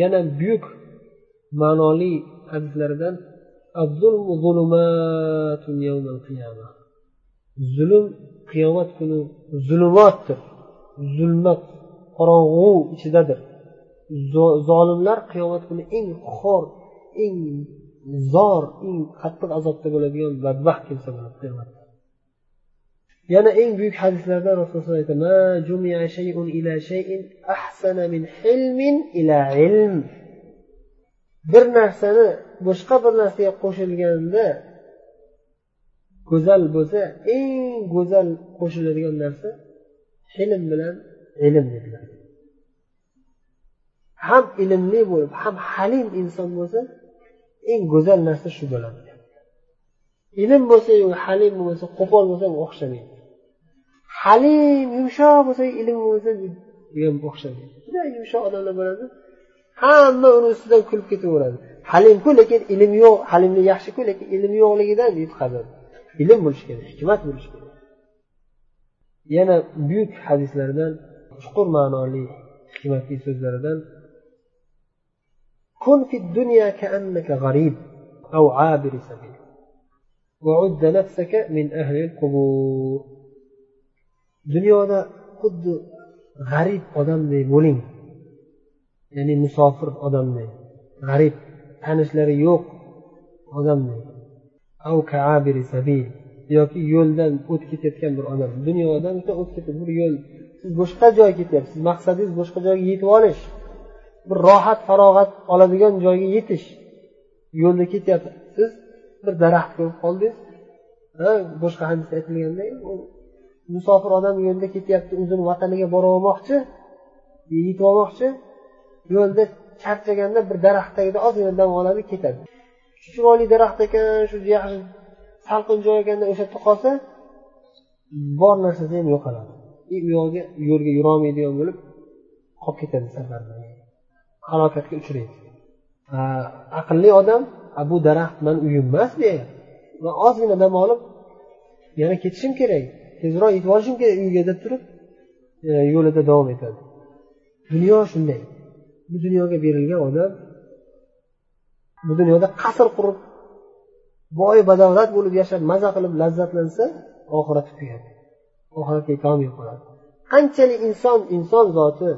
yana buyuk ma'noli hadislaridan zulm qiyomat kuni zulmatdir zulmat qorong'u ichidadir. Zolimlar qiyomat kuni eng xor eng zor eng qattiq azobda bo'ladigan badbaxt kimsa bo'ladi yana eng buyuk hadislarda rasululloh aytadi bir narsani boshqa bir narsaga qo'shilganda go'zal bo'lsa eng go'zal qo'shiladigan narsa ilm bilan ilm dedilar. Ham ilmli bo'lib ham halim inson bo'lsa eng go'zal narsa shu bo'ladi. Ilm bo'lsa halim bo'lsa qo'pol bo'lsa o'xshamaydi halim yumshoq bo'lsa ilm bo'lsa ham o'xshamaydi juda yumshoq odamlar bo'ladi hamma uni ustidan kulib ketaveradi halimku lekin ilm yo'q halimlik yaxshiku lekin ilm yo'qligidan yutqazadi ilm bo'lishi kerak hikmat bo'lishi kerak yana buyuk hadislardan chuqur ma'noli hikmatli so'zlaridan كن في الدنيا كأنك غريب أو عابر سبيل وعد نفسك من أهل القبور Dunyoda xuddi g'arib odamdek bo'ling. Ya'ni musofir odamdek g'arib tanishlari yo'q odamdek yoki yo'ldan o'tib ketayotgan bir odam. Dunyodan o'tib ketib bir yo'l. Siz boshqa joyga ketyapsiz. Maqsadingiz boshqa joyga yetib olish. Bir rohat farog'at oladigan joyga yetish. Yo'lda ketyapsiz. Siz bir daraxt bo'lib qoldingiz. Boshqa hadisda aytilganday musofir odam yo'lda ketyapti o'zini vataniga borolmoqchi yetib olmoqchi yo'lda charchaganda bir daraxt tagida ozgina dam oladi ketadi. Chiroyli daraxt ekan shu yaxshi salqin joy ekanda o'sha yerda qolsa bor narsasi ham yo'qoladi. E, u yog'iga yo'lga yurolmaydigan bo'lib qolib ketadi safarda halokatga uchraydi. Aqlli odam bu daraxt mani uyim emas deydi va ozgina dam olib yana ketishim kerak. Tezroq yetib olishim kerak uyga deb turib e, yo'lida davom etadi. Dunyo shunday. Bu dunyoga berilgan odam bu dunyoda qasr qurib boy badavlat bo'lib yashab maza qilib lazzatlansa oxirati tugadi oxiratga yetolmay qoladi qanchalik inson inson zoti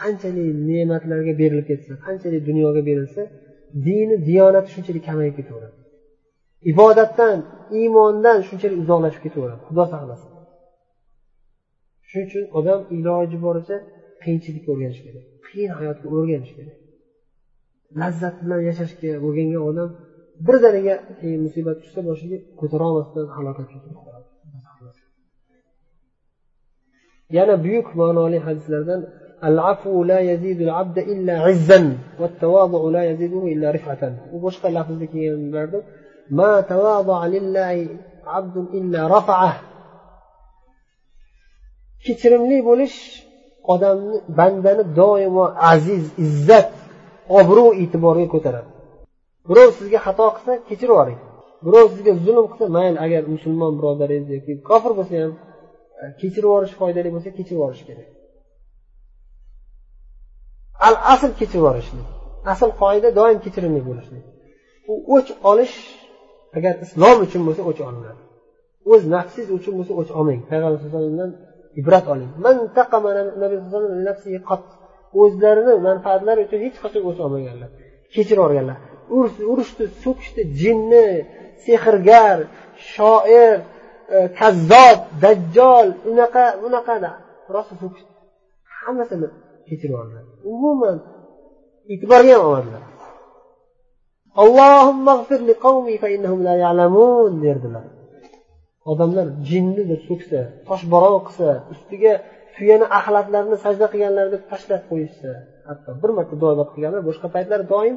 qanchalik ne'matlarga berilib ketsa qanchalik dunyoga berilsa dini diyonati shunchalik kamayib ketaveradi. Ibodatdan iymondan shunchalik uzoqlashib ketaveradi. Xudo saqlasin. shuning uchun odam iloji boricha qiyinchilikka o'rganishi kerak qiyin hayotga o'rganish kerak lazzat bilan yashashga o'rgangan odam birdaniga keyin musibat tushsa boshiga ko'tarolmasdan halokatga yana buyuk ma'noli hadislardan العفو لا يزيد العبد إلا عزا والتواضع لا يزيده إلا رفعة وبشكى لفظ ما تواضع لله عبد إلا رفعه kechirimli bo'lish odamni bandani doimo aziz izzat obro' e'tiborga ko'taradi. Birov sizga xato qilsa kechirib yuboring. Birov sizga zulm qilsa mayli agar musulmon birodaringiz yoki kofir bo'lsa ham e, kechirib yuborish foydali bo'lsa kechirib yuborish kerak. Al asl kechirib yuborishlik. Asl qoida doim kechirimli bo'lishlik. U o'ch olish agar islom uchun bo'lsa o'ch olinadi. O'z nafsingiz uchun bo'lsa o'ch olmang. Payg'ambar sallallohu alayhi vasallamdan ibrat oling. O'zlarini manfaatlari uchun hech qachon o'ch olmaganlar. Kechirib yuborganlar urushdi so'kishdi jinni sehrgar shoir e, kazzob dajjol unaqa bunaqada rosa so'kishdi. Hammasini kechirib yubordilar umuman e'tiborga ham olmadilar. Derdilar. Odamlar jinni deb so'ksa toshbo'ron qilsa ustiga tuyani axlatlarini sajda qilganlar deb tashlab qo'yishsa hatto bir marta duobat qilganlar boshqa paytlar doim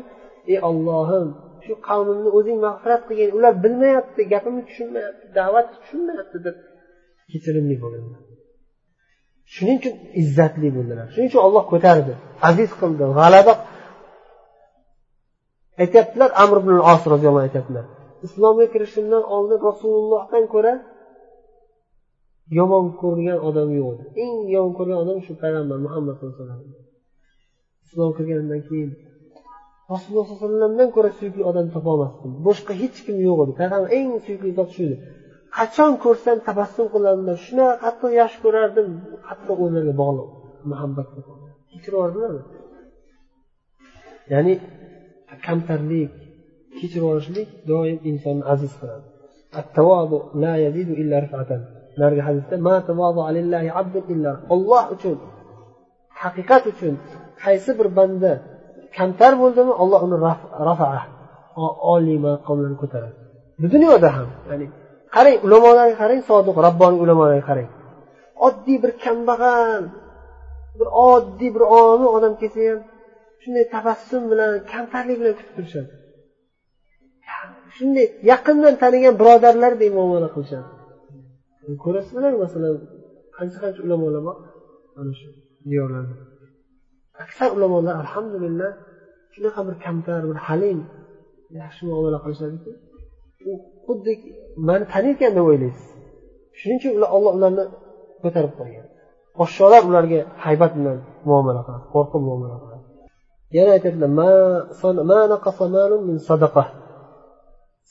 ey ollohim shu qavmimni o'zing mag'firat qilgin ular bilmayapti gapimni tushunmayapti da'vatni tushunmayapti deb kechirimli bo'lganlar. Shuning uchun izzatli bo'ldilar. Shuning uchun olloh ko'tardi. Aziz qildi g'alaba aytyaptilar amr ibn os roziyallohu anhu aytyaptilar islomga kirishimdan oldin rasulullohdan ko'ra yomon ko'rgan odam yo'q. Edi eng yomon ko'rgan odam shu payg'ambar muhammad sallallohu alayhi vasallam. Islom kirganidan keyin rasululloh sallallohu alayhi vasallamdan ko'ra suyukli odam topolmasdim boshqa hech kim yo'q edi. Payg'ambar eng suyukli zot shu edi qachon ko'rsam tabassum qilardim shunaqa qattiq yaxshi ko'rardim. Qattiq o'zlariga bog'liq muhabbat ya'ni kamtarlik kechirib yuborishlik doim insonni aziz qiladi. Narigi hadisda olloh uchun haqiqat uchun qaysi bir banda kamtar bo'ldimi olloh uni rafaa oliy maqomlarga ko'taradi. Bu dunyoda ham ya'ni qarang ulamolarga qarang sodiq rabboniy ulamolarga qarang. Oddiy bir kambag'al bir oddiy bir omi odam kelsa ham shunday tabassum bilan kamtarlik bilan kutib turishadi. Shunday yaqindan tanigan birodarlardek muomala qilishadi. Ko'rasizlar masalan qancha qancha ulamolar bor? Mana shu diyorlarda aksar ulamolar alhamdulillah shunaqa bir kamtar bir halim yaxshi muomala qilishadiki u xuddi mani taniyotgan deb o'ylaysiz. Shuning uchun ular olloh ularni ko'tarib qo'ygan. Podsholar ularga haybat bilan muomala qiladi qo'rqib muomala qiladi. Yana aytadilar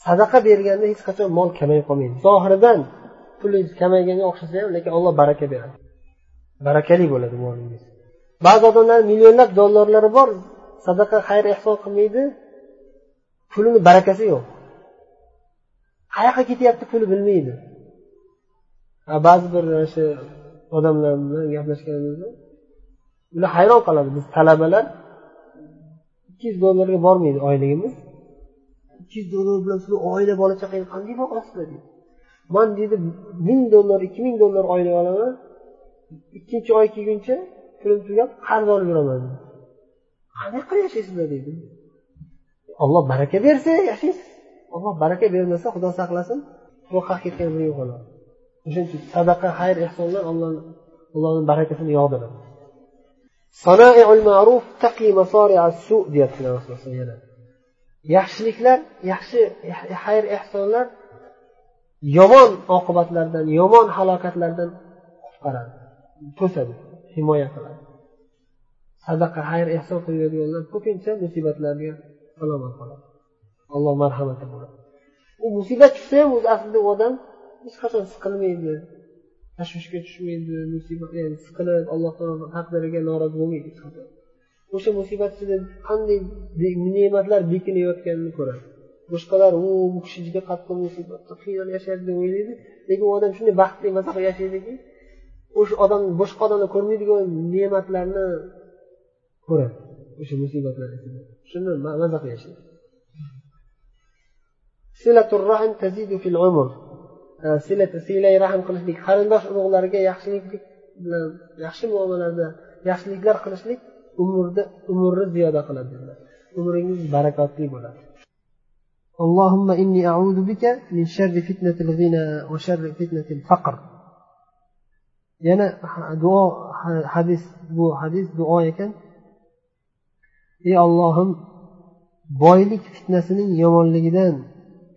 sadaqa berganda hech qachon mol kamayib qolmaydi. Zohiridan pulingiz kamayganga o'xshasa ham lekin olloh baraka beradi. Barakali bo'ladi molingiz. Ba'zi odamlar millionlab dollarlari bor sadaqa xayr ehson qilmaydi pulini barakasi yo'q. Qayoqqa ketyapti puli bilmaydi. Ba'zi bir shu odamlar bilan gaplashganimizda ular hayron qoladi. Biz talabalar ikki yuz dollarga bormaydi oyligimiz. Ikki yuz dollar bilan siz oila bola chaqangni qanday boqasizlar deydi man deydi ming dollar ikki ming dollar oylik olaman. Ikkinchi oy kelguncha pulim tugab qarz olib yuraman qanday qilib yashaysizlar deydi olloh baraka bersa yashaysiz. Olloh baraka bermasa xudo saqlasin. Qo'rqaq ketgan bir yo'qoladi o'shaning uchun sadaqa xayr ehsonlar ollohni allohni barakasini yog'diradi. Deyaptilar rasululloh yana yaxshiliklar yaxshi xayr ehsonlar yomon oqibatlardan yomon halokatlardan qutqaradi to'sadi himoya qiladi. Sadaqa xayr ehson qilayotganlar ko'pincha musibatlarga salomat qoladi. Alloh marhamati bo'ladi u musibat tushsa ham o'zi aslida u odam hech qachon siqilmaydi tashvishga tushmaydi musibat ya'ni siqilib alloh taolo taqdiriga norozi bo'lmaydi. O'sha musibat ichida qanday ne'matlar bekinayotganini ko'radi. Boshqalar u bu kishi juda qattiq musibatda qiynalib yashaydi deb o'ylaydi. Lekin u odam shunday baxtli maza qilib yashaydiki o'sha odam boshqa odamlar ko'rmaydigan ne'matlarni ko'radi o'sha musibatlar ichida shuni maza qilib yashaydi. Siylay rahm qilishlik qarindosh urug'larga yaxshilik bilan yaxshi muomalada yaxshiliklar qilishlik umrda umrni ziyoda qiladi dedilar umringiz barakotli bo'ladi اللهم إني أعوذ بك من شر فتنة الغنى وشر فتنة الفقر yana duo hadis bu hadis duo ekan ey ollohim boylik fitnasining yomonligidan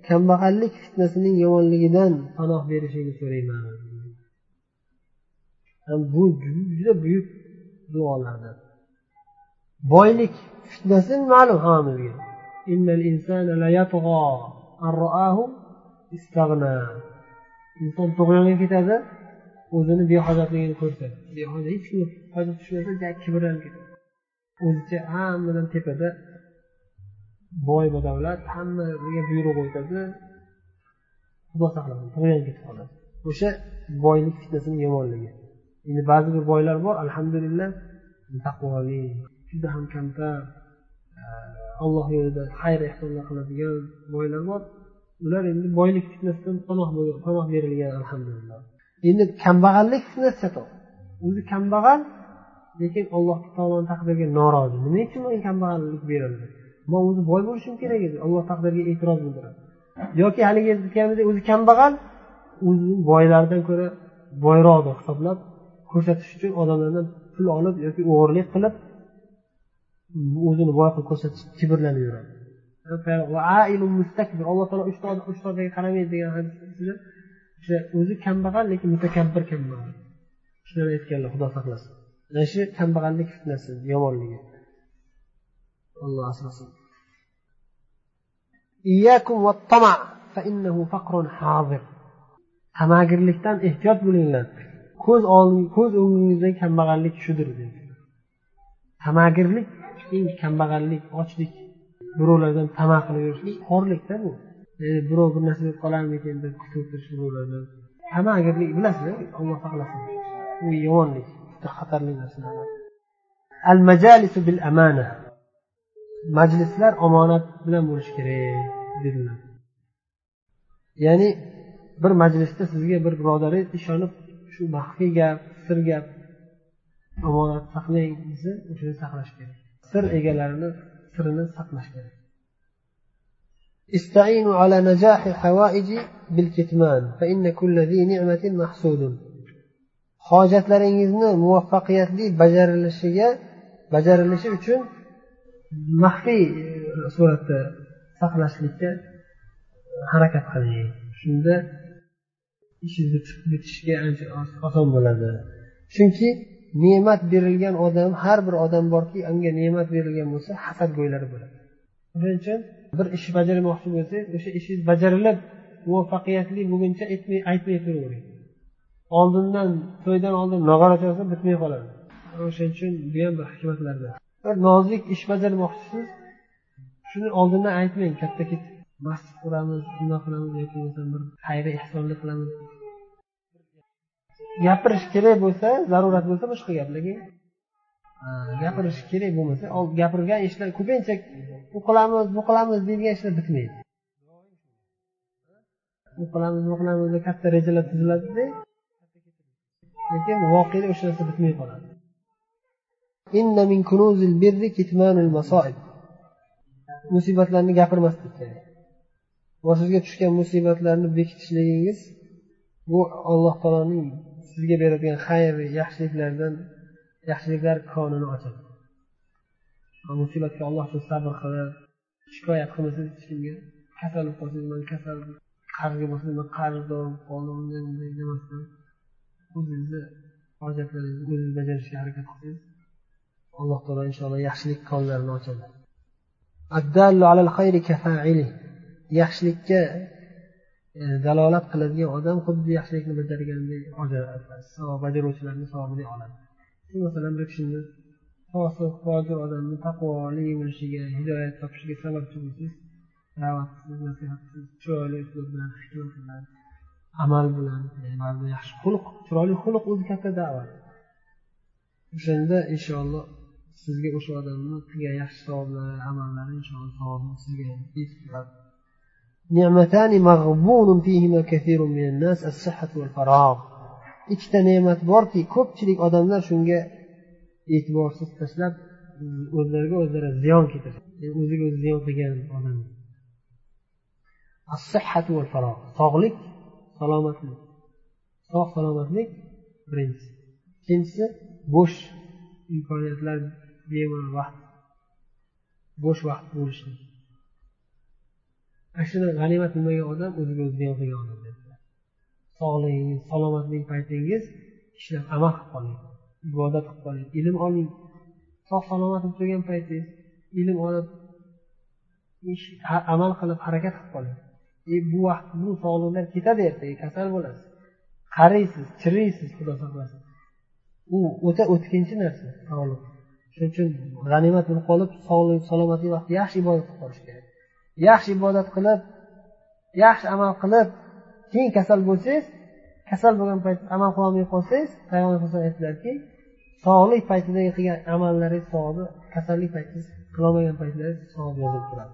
kambag'allik fitnasining yomonligidan panoh berishingni so'rayman bu juda buyuk duolardan Boylik fitnasi ma'lum hammamizga inson tug'yonga ketadi o'zini behojatligini ko'rsa behoja hech kimga hojat tushmasa kibrlanib ketadi. O'zicha hammadan tepada boy badavlat hammaga buyruq o'tadi. Xudo saqlasin tug'yon ketib qoladi. O'sha boylik fitnasini yomonligi. Endi ba'zi bir boylar bor alhamdulillah taqvoli juda ham kamtar e, alloh yo'lida xayr ehsonlar qiladigan boylar bor. Ular endi boylik fitnasidan panoh berilgan alhamdulillah. Endi kambag'allik fitnasi chatoq. O'zi kambag'al lekin alloh taoloni taqdiriga norozi. Nima uchun menga kambag'allik berildi? Man o'zi boy bo'lishim kerak edi alloh taqdiriga e'tiroz bildiradi. Yoki haligi aytganimizdek o'zi kambag'al o'zini boylardan ko'ra boyroq deb hisoblab ko'rsatish uchun odamlardan pul olib yoki o'g'irlik qilib o'zini boy qilib ko'rsatishib kibrlanib yuradi alloh taolo uchta uchtaga qaramaydi degan hadisda o'sha o'zi kambag'al lekin mutakabbir kambag'al. Shularni aytganlar xudo saqlasin. Ana shu kambag'allik fitnasi yomonligi. Alloh asrasin. Tamagirlikdan ehtiyot bo'linglar. Ko'z ko'z o'ngingizda kambag'allik shudir dedi. Tamagirlik eng kambag'allik ochlik birovlardan tama qilib yurishlik xo'rlikda bu. Birov bir narsa deb qolarmikin deb kutib o'tirish birovlardan. Tamagirlik bilasiz alloh saqlasin bu yomonlik juda xatarli narsalar al majalisu bil amana majlislar omonat bilan bo'lishi kerak dedilar. Ya'ni bir majlisda sizga bir birodaringiz ishonib shu maxfiy gap sir gap omonat saqlang desa o'shani saqlash kerak. sir egalarini sirini saqlash kerak استعينوا على نجاح الحوائج بالكتمان فإن كل ذي نعمة محسود hojatlaringizni muvaffaqiyatli bajarilishiga bajarilishi uchun maxfiy suratda saqlashlikka harakat qiling shunda ishingizni chiqib ketishga ancha oson bo'ladi chunki ne'mat berilgan odam har bir odam borki unga ne'mat berilgan bo'lsa hasadgo'ylari bo'ladi. Shuning uchun bir ish bajarmoqchi bo'lsangiz o'sha ishingiz bajarilib muvaffaqiyatli bo'lguncha aytmay aytmay turavering oldindan to'ydan oldin nog'ora chalsa bitmay qoladi. O'shaning uchun bu ham bir hikmatlardan. Bir nozik ish bajarmoqchisiz shuni oldindan aytmang katta ketib masjid quramiz bundoq qilamiz yoki bo'lmasam bir xayri ehsonlik qilamiz. Gapirish kerak bo'lsa zarurat bo'lsa boshqa gaplarga gapirish kerak bo'lmasa gapirgan ishlar ko'pincha u qilamiz bu qilamiz deydigan ishlar bitmaydi. U qilamiz bu qilamiz deb katta rejalar tuziladida lekin voqeda o'sha narsa bitmay qoladi. Musibatlarni gapirmaslik kerak. Boshingizga tushgan musibatlarni bekitishligingiz bu alloh taoloning sizga beradigan xayr yaxshiliklardan yaxshiliklar konini ochadi musibatga alloh uchun sabr qilib shikoyat qilmasangiz hech kimga? Kasal bo'lib qolsangiz man kasal qarzga bo'lsangiz man qarzdor qoldim unday bunday demasdan o'zingizni hojatlaringizni o'zingiz bajarishga harakat qilsangiz alloh taolo inshaalloh yaxshilik konlarini ochadi. Yaxshilikka E, dalolat qiladigan odam xuddi yaxshilikni bajargandek bajaruvchilarni savobini oladi. Masalan bir kishini fosiq fojir odamni taqvoli bo'lishiga hidoyat topishiga sababchi bo'lsangiz da'vatsiz nasihatsiz chiroyli uslub bilan hikmat bilan amal bilan e, yaxshi xulq chiroyli xulq o'zi katta da'vat o'shanda inshaalloh sizga o'sha odamni qilgan yaxshi savoblari amallari inshaalloh savobni sizga yetib turadi. نعمتان مغبون فيهما كثير من الناس الصحة والفراغ ikkita ne'mat borki ko'pchilik odamlar shunga e'tiborsiz tashlab o'zlariga o'zlari ziyon keltiradi o'ziga o'zi ziyon qilgan odam sog'lik salomatlik sog' salomatlik birinchisi ikkinchisi bo'sh imkoniyatlar bemalol vaqt bo'sh vaqt bo'lishi ana g'animat bilmagan odam o'ziga o'zi ziyon qilgan odam sog'ligingiz salomatlik paytingiz ishlab amal qilib qoling ibodat qilib qoling ilm oling. Sog' salomat bo'lib turgan paytingiz ilm olib amal qilib harakat qilib qoling. E bu vaqt bu sog'liqlar ketadi ertaga e, kasal bo'lasiz. Qariysiz chiriysiz xudo saqlasin u o'ta o'tkinchi narsa sog'liq. Shuning uchun g'animat bo'lib qolib sog'lik salomatlik vaqti yaxshi ibodat qilib qolish kerak. Yaxshi ibodat qilib yaxshi amal qilib keyin kasal bo'lsangiz kasal bo'lgan payt amal qilolmay qolsangiz payg'ambar alayhisalom aytdilarki sog'lik paytidagi qilgan amallaringiz savobi kasallik paytingiz qilolmagan paytlaringiz savob yozilib turadi.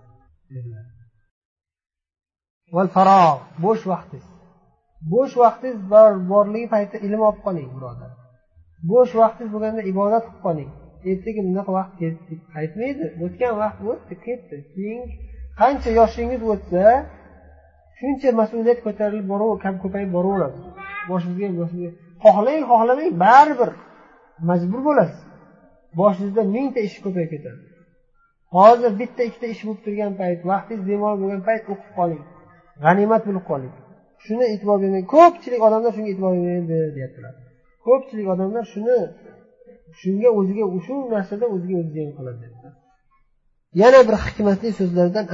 Bo'sh vaqtingiz. Bo'sh vaqtingiz borligi paytida ilm olib qoling birodar. Bo'sh vaqtingiz bo'lganda ibodat qilib qoling. Ertaga bunaqa vaqt qaytmaydi o'tgan vaqt o'tdi ketdi keyin qancha yoshingiz o'tsa shuncha mas'uliyat ko'tarilib boraver kam ko'payib boraveradi. Boshingizga boshingizga. Xohlang xohlamang baribir majbur bo'lasiz. Boshingizda mingta ish ko'payib ketadi. Hozir bitta ikkita ish bo'lib turgan payt vaqtingiz bemalol bo'lgan payt o'qib qoling. G'animat bilib qoling. Shuni e'tibor bermang ko'pchilik odamlar shunga e'tibor bermaydi deyaptilar. Ko'pchilik odamlar shuni shunga o'ziga shu narsada o'ziga o'zi ziyon qiladi yana bir hikmatli so'zlardan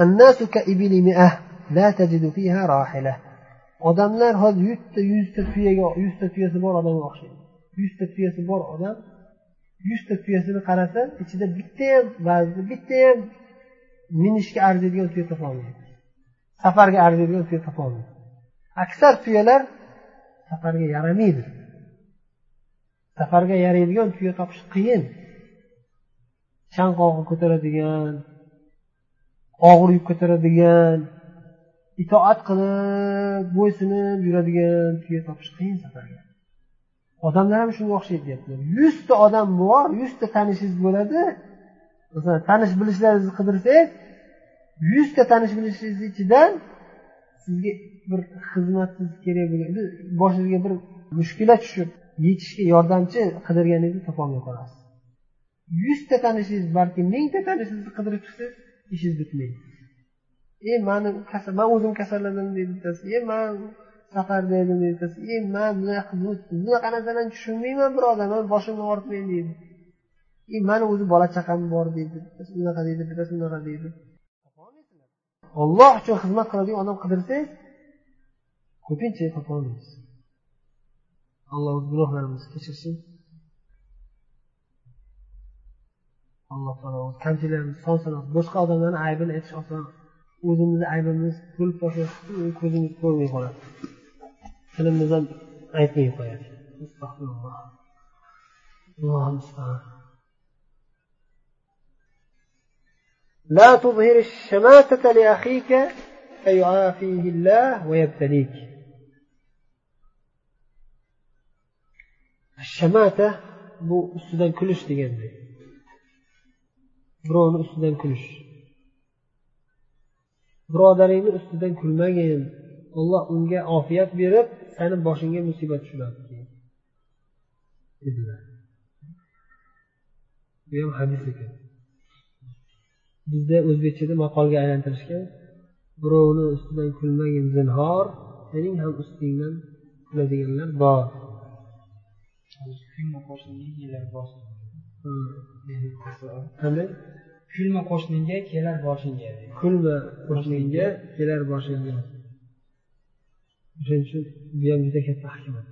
odamlar hozir yuzta yuzta tuyaga yuzta tuyasi bor odamga o'xshaydi. Yuzta tuyasi bor odam yuzta tuyasini qarasa ichida bittayam ba'zida bittayam minishga arziydigan tuya topolmaydi safarga arziydigan tuya topolmaydi aksar tuyalar safarga yaramaydi. Safarga yaraydigan tuya topish qiyin. Chanqog'i ko'taradigan og'ir yuk ko'taradigan itoat qilib bo'ysunib yuradigan tuya topish qiyin safarga. Odamlar ham shunga o'xshaydi deyaptilar. Yuzta odam bor yuzta tanishingiz bo'ladi. Masalan tanish bilishlaringizni qidirsangiz yuzta tanish bilishingiz ichidan sizga bir xizmatingiz kerak bo'lgan boshingizga bir mushkula tushib yetishga yordamchi qidirganingizni topolmay qolasiz. Yuzta tanishingiz balki mingta tanishingizni qidirib chiqsangiz ishingiz bitmaydi. E mani man o'zim kasallandim deydi bittasi e man safarda edim deydi bittasi e man bunaqa narsalarni tushunmayman birodar man boshimni og'ritmaydi deydi. E mani o'zi bola chaqam bor deydi unaqa deydi bittasi unaqa deydi. Olloh uchun xizmat qiladigan odam qidirsangiz ko'pincha topolmaysiz alloh o'z gunohlarimizni kechirsin alloh taolo kamchiliklarimizni son sanoqsiz boshqa odamlarni aybini aytish oson o'zimizni aybimiz kulib tashlash ko'zimiz ko'rmay qoladi tilimiz ham aytmay qo'yadi لا تظهر الشماتة لأخيك فيعافيه الله ويبتليك shamata bu ustidan kulish deganda birovni ustidan kulish. Birodaringni ustidan kulmagin. Alloh unga ofiyat berib sani boshingga musibat tushiradi dedilar. Bu ham hadis ekan. Bizda o'zbekchada maqolga aylantirishgan birovni ustidan kulmagin zinhor sening ham ustingdan kuladiganlar bor. Qanday kulma qo'shningga kelar boshingga kulma qo'shningga kelar boshingga o'shaning uchun bu ham juda katta hikmat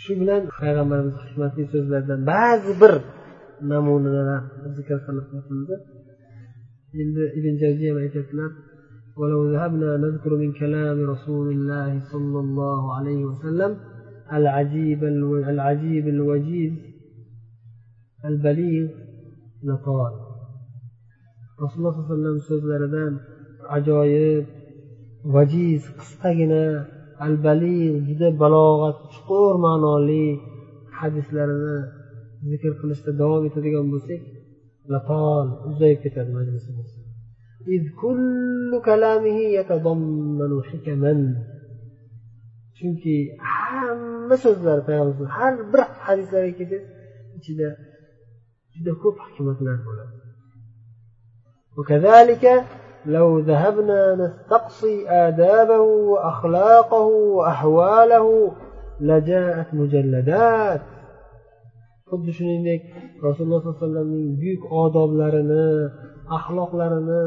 shu bilan payg'ambarimiz hikmatli so'zlaridan ba'zi bir namunalar zikr qilib o'tildi endi ibn javziy ham aytyaptilar ولو ذهبنا نذكر من كلام رسول الله صلى الله عليه وسلم العجيب العجيب الوجيز البليغ لطال rasululloh sollallohu alayhi vasallam so'zlaridan ajoyib vajiz qisqagina albali juda balog'at chuqur ma'noli hadislarini zikr qilishda davom etadigan bo'lsak latol uzayib ketadi majlisimiz. Chunki hamma so'zlar payg'ambar har bir hadislarga kelsangiz ichida juda ko'p hikmatlar bo'ladi. وكذلك لو ذهبنا نستقصي آدابه وأخلاقه وأحواله لجاءت مجلدات xuddi shuningdek rasululloh sollallohu alayhi vasallamning buyuk odoblarini axloqlarini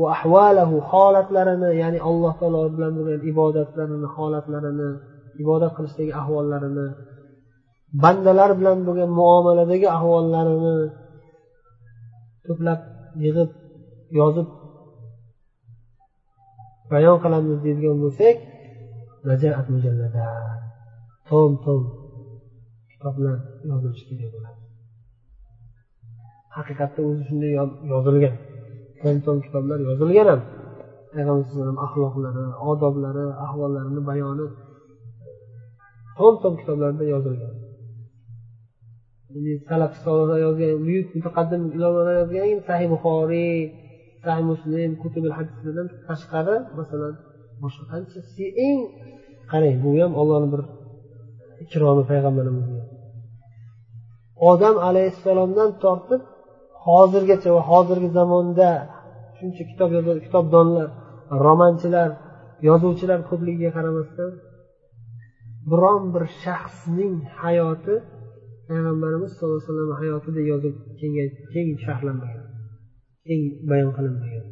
va ahvalahu holatlarini ya'ni alloh taolo bilan bo'lgan ibodatlarini holatlarini ibodat qilishdagi ahvollarini bandalar bilan bo'lgan muomaladagi ahvollarini to'plab yig'ib yozib bayon qilamiz deydigan bo'lsak tom tom kitoblar yozilishi kerak bo'ladi. Haqiqatda o'zi shunday yozilgan tom tom kitoblar yozilgan ham payg'ambar alayhisalom axloqlari odoblari ahvollarini bayoni tom tom kitoblarda yozilgan. Salaf yozgan buyuk mutaqaddim ulamolar yozgan sahih buxoriy sahih muslim kutubil hadislardan tashqari masalan boshqa qancha? Eng qarang bu ham ollohni bir ikromi payg'ambarimizga odam alayhissalomdan tortib hozirgacha va hozirgi zamonda shuncha kitob kitobdonlar romanchilar yozuvchilar ko'pligiga qaramasdan biron bir shaxsning hayoti payg'ambarimiz sallallohu alayhi vasallam hayotida yozib keng sharhlanmagan. Eng bayon qilinmagan.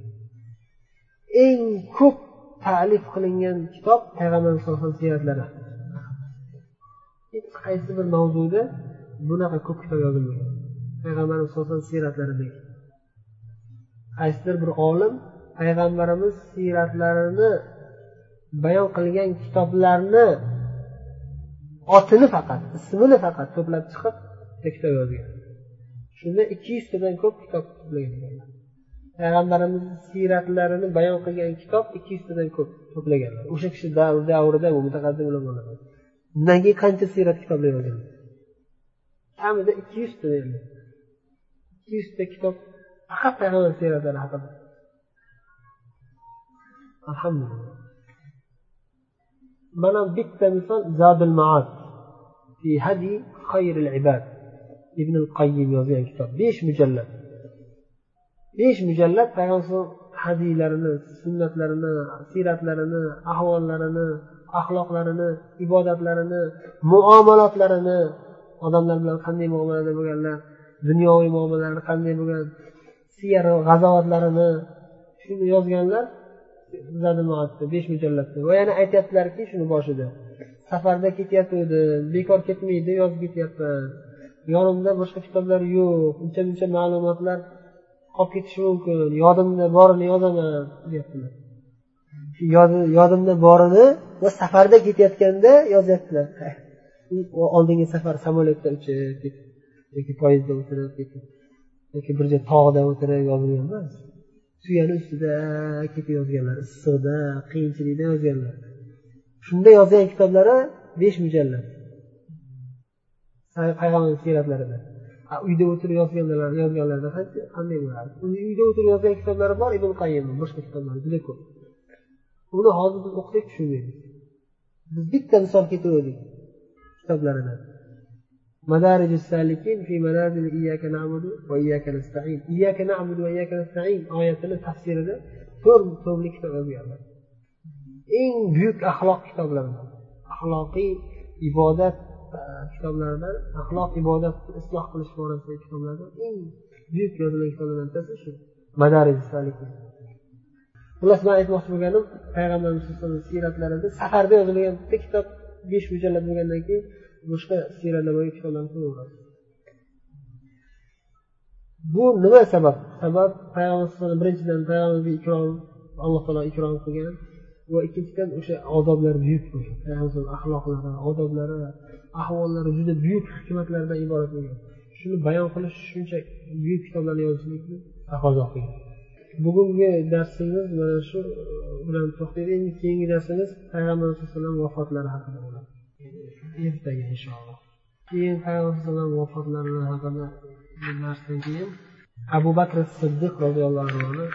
Eng ko'p ta'lif qilingan kitob payg'ambar alayhisalom siyratlari hech qaysi bir mavzuda bunaqa ko'p kitob yozilmagan. Payg'ambar alayhisalom siyratlaridek qaysidir bir olim payg'ambarimiz siyratlarini bayon qilgan kitoblarni otini faqat ismini faqat to'plab chiqib bitta kitob yozgan. Shunda ikki yuztadan ko'p kitob to'plagan. Payg'ambarimiz siyratlarini bayon qilgan kitob ikki yuztadan ko'p to'plaganlar. O'sha kishi davrida mutaqaddim ulamolar undan keyin qancha siyrat kitoblar yozgan kamida ikki yuzta ikki yuzta kitob faqat payg'ambar siyratlari haqida alhamdulillah. Mana bitta misol zadul maad fi hadi xayril ibad. Ibn qayyim yozgan kitob. Besh mujallad. Besh mujallad payg'ambar hadiylarini sunnatlarini siyratlarini ahvollarini axloqlarini ibodatlarini muomalotlarini odamlar bilan qanday muomalada bo'lganlar dunyoviy muomalalari qanday bo'lgan siyar g'azovatlarini shuni yozganlar besh mujallatda va yana aytyaptilarki shuni boshida safarda ketayotgandim bekor ketmaydi yozib ketyapman yonimda boshqa kitoblar yo'q uncha muncha ma'lumotlar qolib ketishi mumkin. Yodimda borini yozaman deyaptilar. Yodimda borini va safarda ketayotganda yozyaptilar. Oldingi safar samolyotda uchib yoki poyezdda o'tirib yoki bir joy tog'da o'tirib yozilgan emas. Tuyani ustida ketib yozganlar issiqda qiyinchilikda yozganlar. Shunda yozgan kitoblari besh mujallad. Payg'ambar siyratlarida uyda o'tirib yozganlar yozganlarda qanday bo'lardi uyda o'tirib yozgan kitoblari bor ibn qayyimni boshqa kitoblar juda ko'p uni hozir biz o'qisak tushunmaymiz biz bitta misol keltiruvdik kitoblaridan مدارج السالكين في منازل إياك نعبد وإياك نستعين إياك نعبد وإياك نستعين oyatini tafsirida to'rt tomli kitob yozganlar eng buyuk axloq kitoblaridan axloqiy ibodat E, kitoblardan axloq ibodat isloh qilish borasidagi kitoblardan eng buyuk yozilgan kitoblardan bittasi shu. Madarij xullas man aytmoqchi bo'lganim payg'ambarimiz siyratlarida safarda yozilgan bitta kitob besh mujallad bo'lgandan keyin boshqa siyratlarga kitoblarni qilaveradi bu nima sabab? Sabab payg'ambar birinchidan payg'ambarga ikrom alloh taolo ikrom qilgan va ikkinchidan o'sha odoblari buyuk bo'lgan payg'ambar axloqlari odoblari ahvollari juda buyuk hikmatlardan iborat bo'lgan. Shuni bayon qilish shuncha buyuk kitoblarni yozishlikni taqozo qilgan. Bugungi darsimiz mana shu e, bilan to'xtaydi. Endi keyingi darsimiz payg'ambar alayhi vasallam vafotlari haqida bo'ladi. Ertaga inshaalloh. Keyin payg'ambar alayhisalom vafotlari haqida darsdan keyin abu bakr siddiq roziyallohu anhuni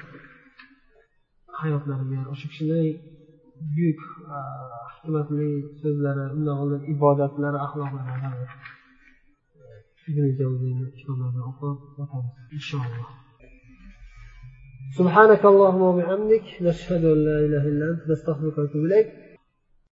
hayotlariga o'sha kishini buyuk hikmatli so'zlari undan oldin ibodatlari axloqlari haqida ibn javziyni kitoblarini o'qib o'tamiz inshaalloh سبحانك اللهم وبحمدك نشهد ان لا اله الا انت نستغفرك ونتوب اليك